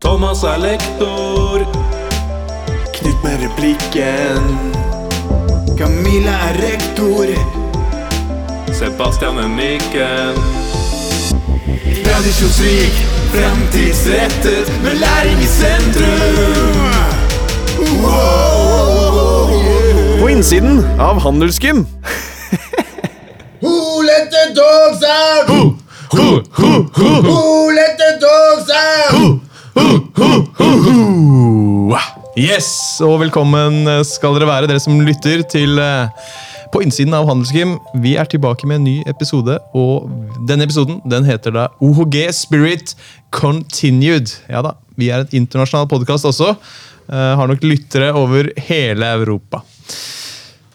Thomas er lektor. Knut med replikken. Camilla er rektor. Sebastian er mikken. Tradisjonsrik, fremtidsrettet, med læring i sentrum. På innsiden av Handelsgym. Who let the dogs out? Who, who, who, who, who let the dogs out? Yes, og velkommen skal dere være, dere som lytter til eh, På innsiden av Handelsgym. Vi er tilbake med en ny episode, og denne episoden den heter da OHG Spirit Continued. Ja da, Vi er et internasjonal podkast også. eh, har nok lyttere over hele Europa.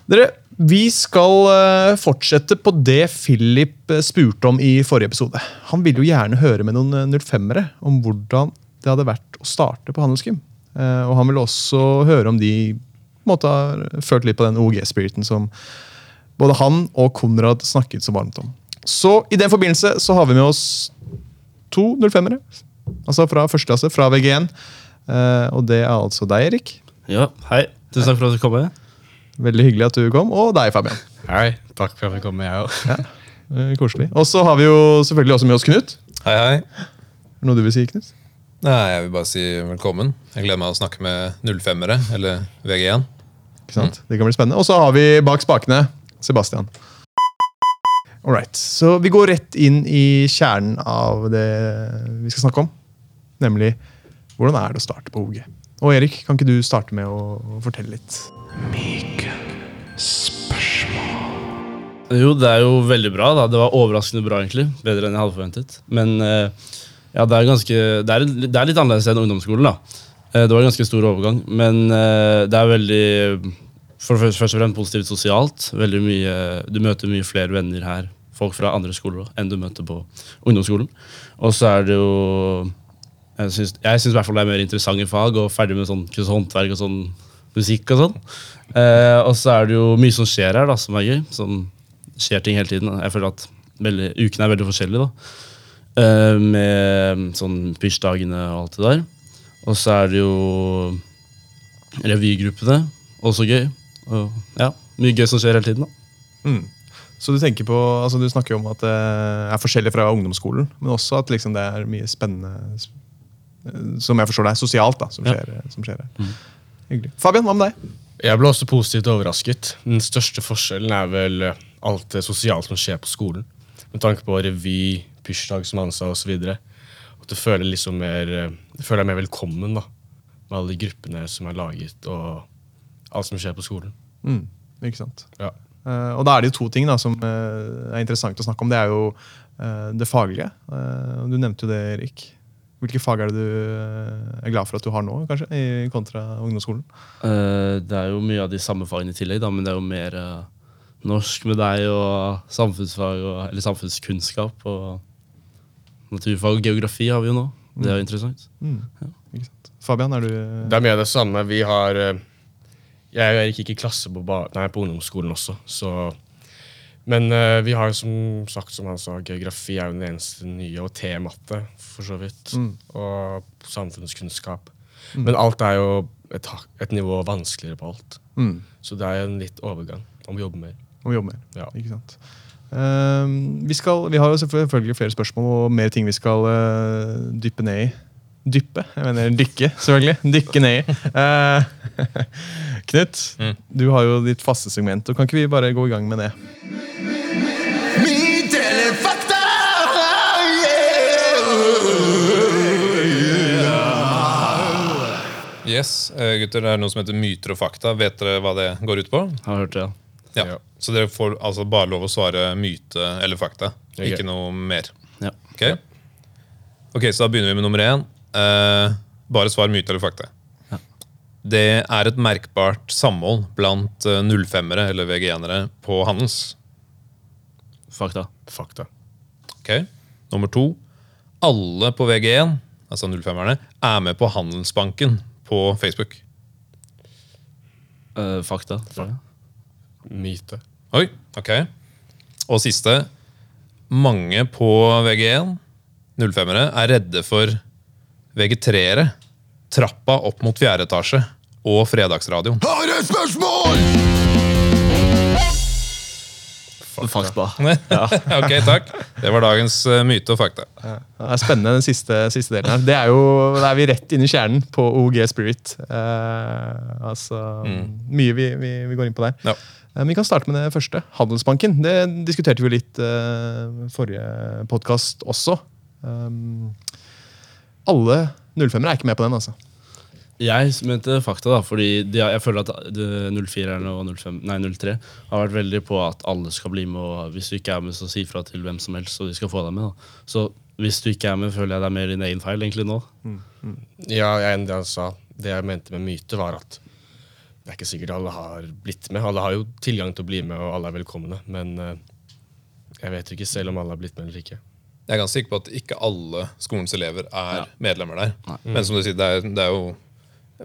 Dere, vi skal eh, fortsette på det Philip spurte om i forrige episode. Han ville jo gjerne høre med noen eh, 05-ere om hvordan det hadde vært å starte på Handelsgym. Eh, Og han vil også høre om de måtte ha måte har følt litt på den OG-spiriten som både han og Konrad snakket så varmt om. Så i den forbindelse så har vi med oss to 05-ere. Altså fra førsteklasse, fra VG1. Eh, Og det er altså deg, Erik. Ja, hei. Tusen takk for at du kom. med. Veldig hyggelig at du kom. Og deg, Fabian. Hei, takk for at jeg kom, jeg òg. Eh, Koselig. Og så har vi jo selvfølgelig også med oss Knut. Hei, hei. Noe du vil si, Knut? Nei, jeg vil bare si velkommen. Jeg gleder meg å snakke med 05-ere, eller VG1. Ikke sant? Det kan bli spennende. Og så har vi bak spakene Sebastian. Alright, Så vi går rett inn i kjernen av det vi skal snakke om. Nemlig hvordan er det å starte på OG? Og Erik, kan ikke du starte med å fortelle litt? Jo, det er jo veldig bra. da. Det var overraskende bra, egentlig. Bedre enn jeg hadde forventet. Men eh, ja, det er, ganske, det er, det er litt annerledes enn ungdomsskolen. da. Eh, Det var en ganske stor overgang. Men eh, det er veldig for først, først og fremst positivt sosialt. Veldig mye, Du møter mye flere venner her, folk fra andre skoler, enn du møter på ungdomsskolen. Og så er det jo Jeg syns, i hvert fall det er mer interessante fag, og ferdig med sånn kunst og håndverk og sånn musikk og sånn. Eh, og så er det jo mye som skjer her, da, som er gøy. Som skjer ting hele tiden. Jeg føler at veldig, ukene er veldig forskjellige. da. Eh, med sånn pysjdagene og alt det der. Og så er det jo revygruppene. Også gøy. Og ja, mye gøy som skjer hele tiden. da. Så du tenker på, altså du snakker jo om at det er forskjellig fra ungdomsskolen, men også at liksom det er mye spennende som jeg forstår det er sosialt, da, som Ja. skjer, som skjer her. Hyggelig. Fabian, hva med deg? Jeg ble også positivt overrasket. Den største forskjellen er vel eh, alt det sosiale som skjer på skolen. Med tanke på revy, pysjdag, som Hansa osv. At du føler liksom mer eh, Du føler deg mer velkommen da, med alle de gruppene som er laget, og alt som skjer på skolen. Mm, ikke sant? Ja. Uh, og da er det jo to ting da, som uh, er interessant å snakke om. Det er jo uh, det faglige. Eh, du nevnte jo det, Erik. Hvilke fag er det du er glad for at du har nå, kanskje, i kontra ungdomsskolen? Eh, det er jo mye av de samme fagene i tillegg, da, men det er jo mer norsk med deg og samfunnsfag, og, eller samfunnskunnskap og naturfag og geografi har vi jo nå. Det er jo interessant. Ikke sant? Fabian, er du Det er mye av det samme. Vi har eh, Jeg og Erik gikk i klasse på, ba- nei, på ungdomsskolen også, så Men uh, vi har jo som sagt, som han sa, geografi er jo den eneste nye, og T-matte, for så vidt. Og samfunnskunnskap. Men alt er jo et, et nivå vanskeligere på alt. Mm. Så det er en litt overgang. om vi jobber mer. Om vi jobber mer? Ja. Ikke sant? Eh, vi, skal, vi har jo selvfølgelig flere spørsmål og mer ting vi skal eh, dyppe ned i. Dyppe? Jeg mener dykke, selvfølgelig. Dykke ned i. Eh, Knut, Mm. du har jo ditt faste segment. og Kan ikke vi bare gå i gang med det? Myt eller fakta? Yes, eh, gutter, det er noe som heter myter og fakta. Vet dere hva det går ut på? Har hørt det, ja. Ja. Ja. Så dere får altså bare lov å svare myte eller fakta. Okay. Ikke noe mer. ja. Ok, Ok, Så da begynner vi med nummer én. Eh, bare svar myte eller fakta. Det er et merkbart samhold blant eh, 05-ere eller VG1-ere på Handels. Fakta. Fakta. Ok, Nummer to. Alle på VG1, altså 05-erne, er med på Handelsbanken på Facebook. Fakta, fakta. Myte. Oi, ok. Og siste. Mange på VG1, 05-ere, er redde for VG3-ere, trappa opp mot fjerde etasje og fredagsradioen. Har et spørsmål! Fakta. ok, takk. Det var dagens eh, myte og fakta. Det er spennende, den siste, siste delen her. Det er jo, Da er vi rett inn i kjernen på OG Spirit. Eh, altså, Mye vi, vi, vi går inn på der. Ja. Eh, Men vi kan starte med det første. Handelsbanken. Det diskuterte vi litt eh, forrige podkast også. Um, alle 05-ere er ikke med på den, altså. Jeg mente fakta, da, fordi de, jeg føler at det- 04-erne og 05, nei, 03 har vært veldig på at alle skal bli med. og Hvis du ikke er med, så si fra til hvem som helst, så de skal få deg med. da. Så hvis du ikke er med, føler jeg det er mer din egen feil egentlig nå. Ja, jeg det han sa. Det jeg mente med myte, var at det er ikke sikkert alle har blitt med. Alle har jo tilgang til å bli med, og alle er velkomne. Men eh, jeg vet ikke selv om alle har blitt med eller ikke. Jeg er ganske sikker på at ikke alle skolens elever er Ja. medlemmer der. Men som du sier, det er, det er jo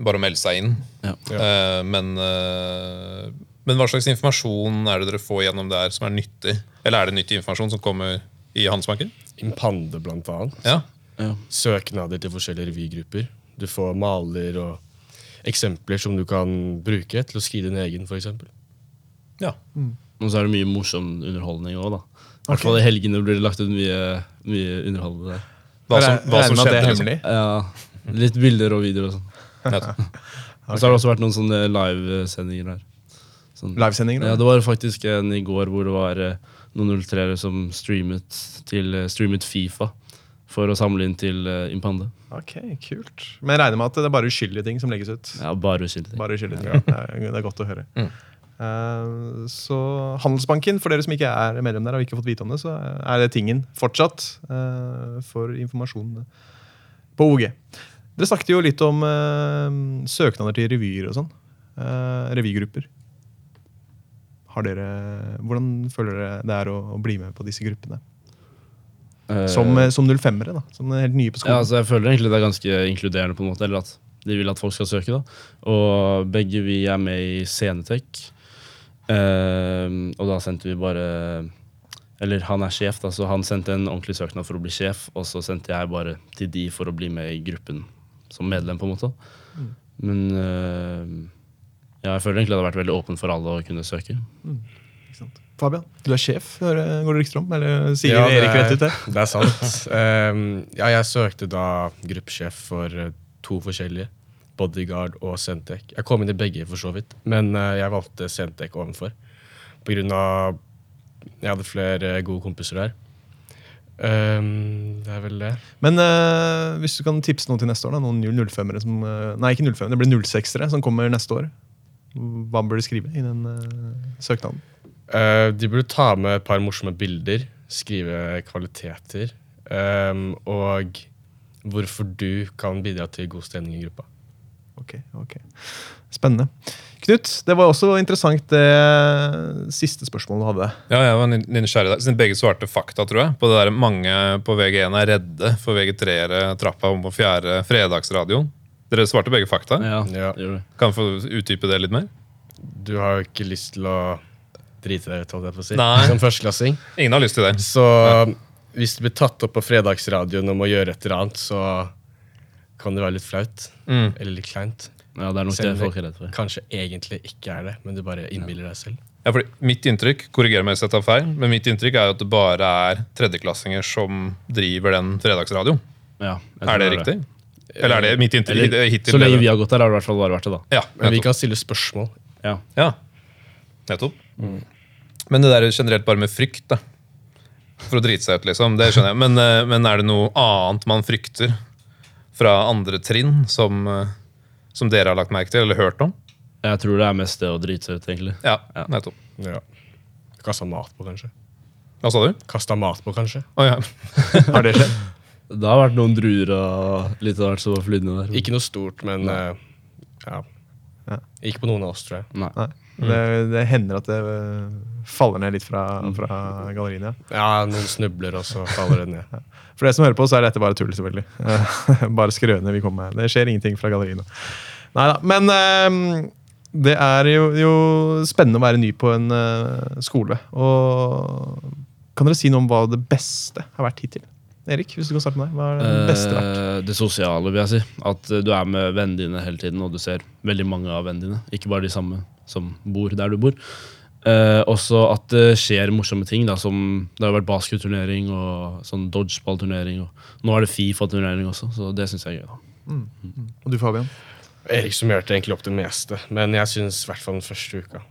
bare å melde seg inn. Ja. Uh, men, uh, men hva slags informasjon er det dere får gjennom der som er nyttig? Eller er det nyttig informasjon som kommer i Handelsbanken? Impande, blant annet. Ja. Ja. Søknader til forskjellige revygrupper. Du får maler og eksempler som du kan bruke til å skrive din egen, f.eks. ja. Og så er det mye morsom underholdning òg, da. I hvert fall i helgene blir det lagt ut mye, mye underholdende der. Hva som, hva som skjedde. Liksom. Ja, litt bilder og videoer og sånn. Ja. Og så har det også vært noen sånne livesendinger der. Sånn. Livesendinger. Ja, det var faktisk en i går hvor det var eh, noen 03-ere som streamet, til, eh, streamet Fifa for å samle inn til uh, Impande. Ok, kult. Men jeg regner med at det er bare uskyldige ting som legges ut. Ja, bare uskyldige ting. Bare uskyldige ting. Det, er, det er godt å høre. Eh, så Handelsbanken, for dere som ikke er medlem der og ikke har fått vite om det, så er det tingen fortsatt uh, for informasjon på OG. Dere snakket jo litt om eh, søknader til revyer og sånn. Eh, revygrupper. Har dere, hvordan føler dere det er å, å bli med på disse gruppene? Eh, Som, uh, som 05-ere, da. Som helt nye på ja, skolen. altså jeg føler egentlig det er ganske inkluderende, på en måte. Eller at de vil at folk skal søke. da. Og begge vi er med i Scenetek. Uh, og da sendte vi bare Eller han er sjef, da, så han sendte en ordentlig søknad for å bli sjef. Og så sendte jeg bare til de for å bli med i gruppen som medlem, på en måte. Men eh, ja, jeg føler egentlig det har vært veldig åpent for alle å kunne søke. Ikke sant? Fabian, du er sjef, går det rykter om? Eller sier Ja, det Erik er- rett ut det? Det er sant. um, ja, jeg søkte da gruppesjef for eh, to forskjellige. Bodyguard og Centec. Jeg kom inn i begge, for så vidt. Men eh, jeg valgte Centec ovenfor. På grunn av Jeg hadde flere gode kompiser der. Ehm, det er vel det. Men uh, hvis du kan tipse noen til neste år, da, noen 05-ere som uh, Nei, ikke 05, det blir 06-ere som kommer neste år. Hva bør de skrive i den uh, søknaden? De burde ta med et par morsomme bilder, skrive kvaliteter, Um, og hvorfor du kan bidra til god stemning i gruppa. Ok, ok. Spennende. Knut, det var også interessant det siste spørsmålet du hadde. Ja, jeg var nysgjerrig der. Siden begge svarte fakta, tror jeg. På det der Mange på VG1 er redde for VG3-ere trappa om på fjerde fredagsradioen. Dere svarte begge fakta. Ja, Ja. Kan jeg få utdype det litt mer? Du har jo ikke lyst til å drite deg ut, holdt jeg på å si, Nei. som førsteklassing. Ingen har lyst til det. Så hvis du blir tatt opp på fredagsradioen om å gjøre et eller annet, så kan det være litt flaut. Mm. Eller litt kleint. Ja, det er nok det folk er redd for. Kanskje egentlig ikke er det, men du bare innbiller deg selv. Ja, fordi mitt inntrykk korrigerer meg hvis jeg tar feil, men mitt inntrykk er jo at det bare er tredjeklassinger som driver den fredagsradioen. Ja, Er det riktig? Eller er det mitt inntrykk Eller, hittil? så lenge vi har gått der, har det i hvert fall bare vært det, da. Ja, Men vi kan stille spørsmål. Ja. Ja, nettopp. Men det der generelt bare med frykt, da. For å drite seg ut, liksom. Det skjønner jeg. Men, eh, men er det noe annet man frykter fra andre trinn som, eh, som dere har lagt merke til eller hørt om? Jeg tror det er mest det å drite seg ut, egentlig. Ja, Ja. nettopp. Ja. Kasta mat på, kanskje. Hva sa du? Kasta mat på, kanskje. Å ja. Har det skjedd? Det har vært noen druer og litt av hvert som har flydd ned der. Ikke noe stort, men eh, ja. Ja. Ikke på noen av oss, tror jeg. Nei. Nei. Det, det hender at det øh, faller ned litt fra, fra galleriene. ja. Ja, noen snubler, og så faller det ned. For dere som hører på, så er dette bare tull, selvfølgelig. Eh, bare skrøner vi kommer med. Det skjer ingenting fra galleriene. Neida. Men eh, det er jo, jo spennende å være ny på en eh, skole. Og kan dere si noe om hva det beste har vært hittil? Erik, hvis du kan starte med deg. Hva er det beste vært? Eh, det sosiale, vil jeg si. At eh, du er med vennene dine hele tiden, og du ser veldig mange av vennene dine. Ikke bare de samme som bor der du bor. Eh, også at det skjer morsomme ting. Da, som Det har vært basketturnering og sånn dodgeball-turnering. Nå er det Fifa-turnering også, så det syns jeg er gøy. da. Og du, Fabian? Erik som gjør det egentlig opp det meste, men jeg syns i hvert fall den første uka.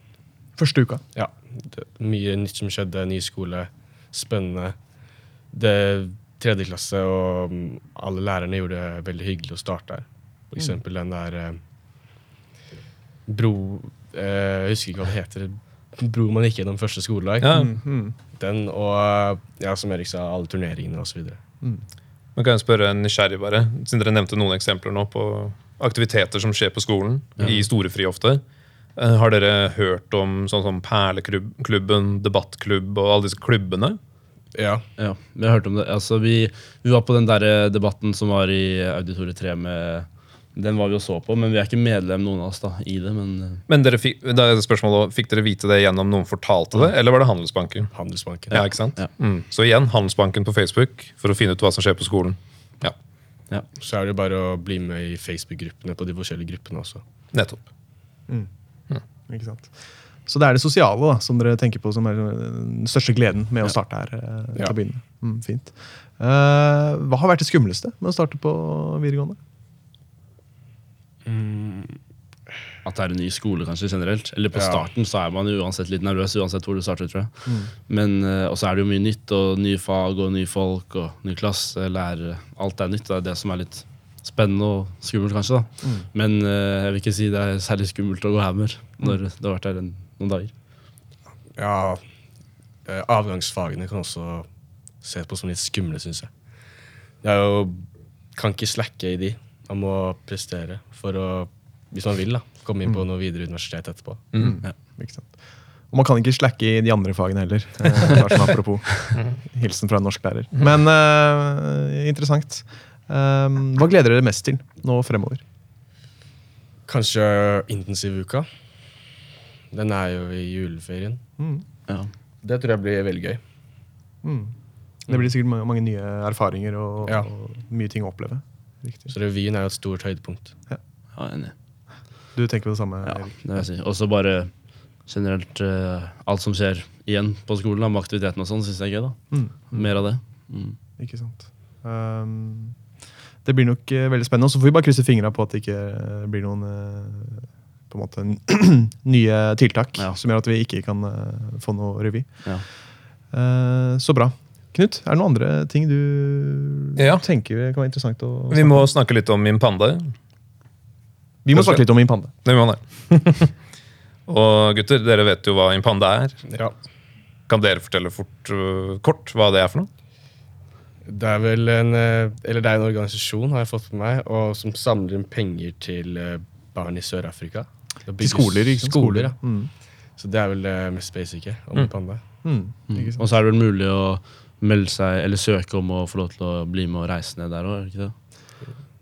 Første uka. Ja, det, Mye nytt som skjedde, ny skole, spennende. Det tredje klasse, og mm, alle lærerne gjorde det veldig hyggelig å starte her. For eksempel den der eh, bro eh, Jeg husker ikke hva det heter. Bro man gikk gjennom første skoledag. Ja. Den og ja, som Erik sa, alle turneringene osv. Men kan jeg spørre nysgjerrig bare, Siden dere nevnte noen eksempler nå på aktiviteter som skjer på skolen, i storefri ofte. eh, Har dere hørt om sånn som Perleklubben, debattklubb og alle disse klubbene? Ja. Ja, vi har hørt om det. Altså, vi, vi var på den der eh, debatten som var i Auditoriet 3 med Den var vi og så på, men vi er ikke medlem, noen av oss, da, i det. Men eh, Men dere fikk, da er spørsmålet, fikk dere vite det gjennom noen fortalte det, eller var det Handelsbanken? Handelsbanken. Ja, ikke sant? Ja. Mm. Så igjen, Handelsbanken på Facebook for å finne ut hva som skjer på skolen. Ja, ja. Så er det bare å bli med i Facebook-gruppene på de forskjellige gruppene også. nettopp. Ikke sant? Så det er det sosiale da, som dere tenker på som er den største gleden med å starte her. eh, til Ja. å begynne. Mm, fint. Uh, hva har vært det skumleste med å starte på videregående? At det er en ny skole, kanskje, generelt. Eller på Ja. starten så er man jo uansett litt nervøs, uansett hvor du starter, tror jeg. Men eh, Og så er det jo mye nytt, og nye fag og nye folk og ny klasse, lærere. Alt er nytt. Det er det som er litt spennende og skummelt, kanskje. da. Men eh, jeg vil ikke si det er særlig skummelt å gå hammer når du har vært her noen dager. Ja, eh, avgangsfagene kan også ses på som litt skumle, syns jeg. Det jo Kan ikke slacke i de. Man må prestere for å, hvis man vil, da, komme inn på noe videre universitet etterpå. Ikke sant? Og man kan ikke slacke i de andre fagene heller. eh, sånn apropos. Hilsen fra en norsklærer. Men eh, interessant. Um, hva gleder dere mest til nå fremover? Kanskje intensivuka. Den er jo i juleferien. Ja. Det tror jeg blir veldig gøy. Det blir sikkert mange, mange nye erfaringer og, Ja. og mye ting å oppleve. Riktig. Så revyen er jo et stort høydepunkt. ja, enig. Du tenker på det samme? Ja, Erik? det vil jeg si. Og så bare generelt eh, alt som skjer igjen på skolen, da, med aktiviteten og sånn, syns jeg er gøy. da. Mm. Mer av det. Mm. Ikke sant. Um, det blir nok eh, veldig spennende. Og så får vi bare krysse fingra på at det ikke eh, blir noen eh, på en måte nye tiltak Ja. som gjør at vi ikke kan få noe revy. Ja. Eh, så bra. Knut, er det noen andre ting du Ja. tenker kan være interessant å Vi må snakke litt om min pande. Vi må snakke litt om Impande. Det må det. Og gutter, dere vet jo hva Impande er. Ja. Kan dere fortelle fort, uh, kort hva det er for noe? Det er vel en eh, Eller det er en organisasjon, har jeg fått med meg, og som samler inn penger til eh, barn i Sør-Afrika. Det Til skoler, ikke sant? Skoler, ja. Mm. Så det er vel det mest basice om panda. Mm. Ikke sant? Og så er det vel mulig å melde seg, eller søke om å få lov til å bli med og reise ned der òg, ikke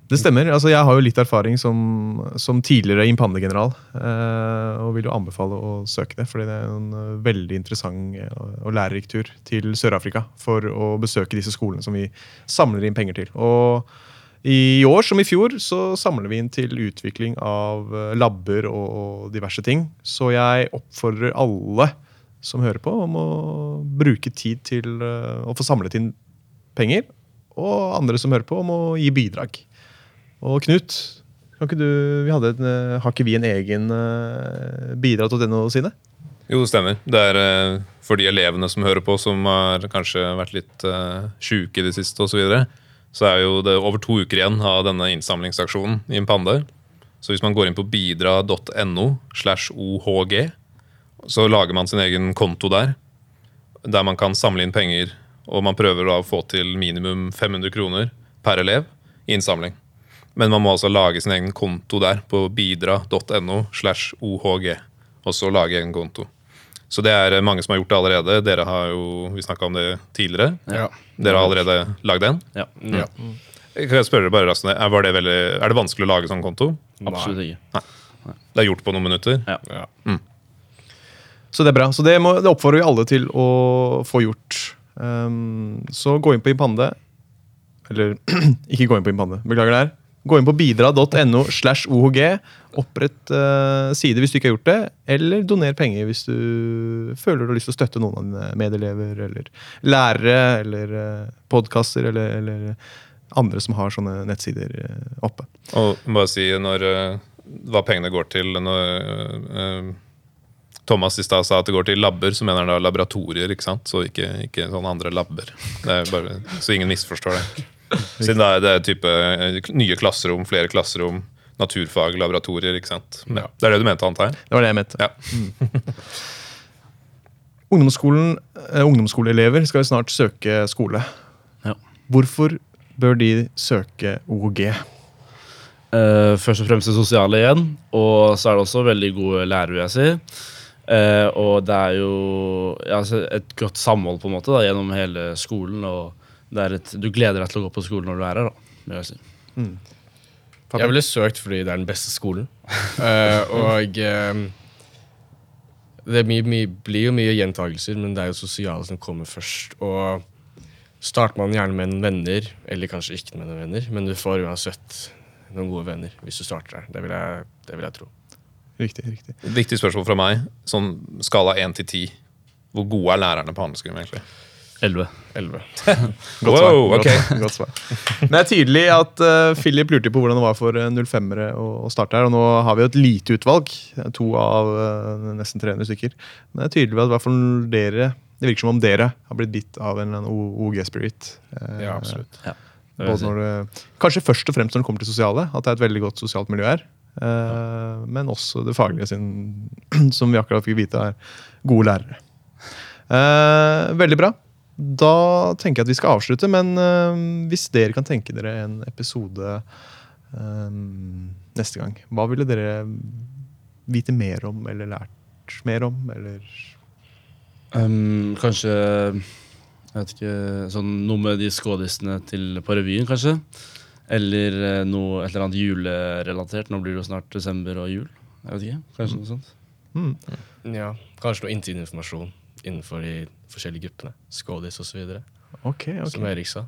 det? Stemmer. altså Jeg har jo litt erfaring som, som tidligere Impande-general. Eh, og vil jo anbefale å søke det, fordi det er en eh, veldig interessant eh, og, lærerik tur til Sør-Afrika for å besøke disse skolene som vi samler inn penger til. Og i år som i fjor så samler vi inn til utvikling av eh, labber og, og diverse ting. Så jeg oppfordrer alle som hører på, om å bruke tid til å få samlet inn penger. Og andre som hører på, om å gi bidrag. Og Knut, du, hadde en, eh, har ikke vi en egen uh, denne side? Jo, det stemmer. Det er øh, for de elevene som hører på, som har kanskje vært litt uh, sjuke i det siste osv. Så, videre, så er jo det over to uker igjen av denne innsamlingsaksjonen i Impande. Så hvis man går inn på bidra.no slash ohg, så lager man sin egen konto der. Der man kan samle inn penger, og man prøver da å få til minimum 500 kroner per elev i innsamling. Men man må altså lage sin egen konto der på bidra.no slash ohg. Og så lage egen konto. Så det er mange som har gjort det allerede. Dere har jo, Vi snakka om det tidligere. Ja. Dere har allerede lagd en. Ja, Ja. Kan jeg spørre dere bare raskt, er, det veldig, er det vanskelig å lage sånn konto? absolutt ikke. Det er gjort på noen minutter. Ja. Ja. Så det er bra. Så det, må, det oppfordrer vi alle til å få gjort. Um, så gå inn på Impande. Eller ikke gå inn på Impande, beklager det her. Gå inn på bidra.no slash ohg. Opprett uh, side hvis du ikke har gjort det, eller doner penger hvis du føler du har lyst til å støtte noen av dine medelever, eller lærere, eller uh, podkaster, eller, eller andre som har sånne nettsider uh, oppe. Og bare si når, eh, hva pengene går til når eh, Thomas i stad sa at det går til labber, så mener han da laboratorier, ikke sant? Så ikke, ikke sånne andre labber. Er bare, så ingen misforstår det. Siden det er, det er type eh, nye klasserom, flere klasserom, naturfag, laboratorier, ikke sant. Ja, det er det du mente, antar jeg? Det var det jeg mente. Ja. Ungdomsskolen, eh, ungdomsskoleelever skal jo snart søke skole. Ja. Hvorfor bør de søke OG? Eh, først og fremst det sosiale igjen, og så er det også veldig gode lærere, vil jeg si. Eh, og det er jo ja, altså et godt samhold på en måte da, gjennom hele skolen. og et, Du gleder deg til å gå på skolen når du er her. da, vil jeg si. Jeg ville søkt fordi det er den beste skolen. uh, og eh, det er mye, mye, blir jo mye gjentagelser, men det er jo sosiale som kommer først. Og starter man gjerne med en venner, eller kanskje ikke med noen venner, men du får uansett noen gode venner hvis du starter der. Det vil jeg, det vil jeg tro. Riktig, riktig. Viktig spørsmål fra meg. Sånn skala 1 til 10. Hvor gode er lærerne på handelsskolen egentlig? Elleve. Godt svar. Wow, okay. Godt, svar. Men det er tydelig at uh, Philip lurte på hvordan det var for uh, 05-ere å, å starte her. Og nå har vi jo et lite utvalg. To av uh, nesten 300 stykker. Men det er tydelig at i dere det virker som om dere har blitt bitt av en OG-spirit. Ja, absolutt. Ja, det Både når det, kanskje først og fremst når det kommer til sosiale, at det er et veldig godt sosialt miljø her. Eh, Men også det faglige, sin, som vi akkurat fikk vite, er gode lærere. Uh, veldig bra. Da tenker jeg at vi skal avslutte, men eh, hvis dere kan tenke dere en episode eh, neste gang, hva ville dere vite mer om, eller lært mer om, eller Um, kanskje jeg vet ikke, sånn noe med de skådisene til, på revyen, kanskje. Eller eh, noe, et eller annet julerelatert. Nå blir det jo snart desember og jul. Jeg vet ikke, kanskje noe sånt. Ja, kanskje noe innsideinformasjon innenfor de forskjellige gruppene. Skådis osv. Okay, okay. Som Erik sa.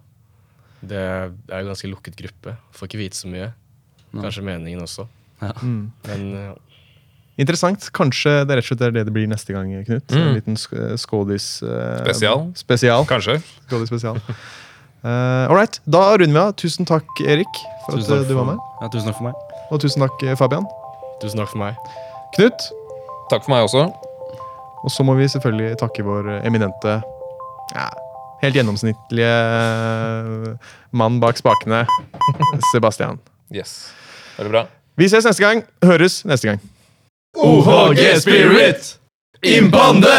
Det er jo ganske lukket gruppe. Får ikke vite så mye. Kanskje meningen også. Mm. Men ja. Interessant. Kanskje det rett og slett er det det blir neste gang, Knut. En liten sk- skådis... Uh, Spesial. Spesial. Kanskje. Skådis spesial. Uh, all right, da runder vi av. Tusen takk, Erik, for Tusen at takk eh, du var med. Ja, tusen takk for meg. Og tusen takk, eh, Fabian. tusen takk for meg. Knut. Takk for meg også. Og så må vi selvfølgelig takke vår eminente ja, Helt gjennomsnittlige eh, mann bak spakene, Sebastian. Yes. Veldig bra. Vi ses neste gang. Høres neste gang. OHG Spirit! Innbande!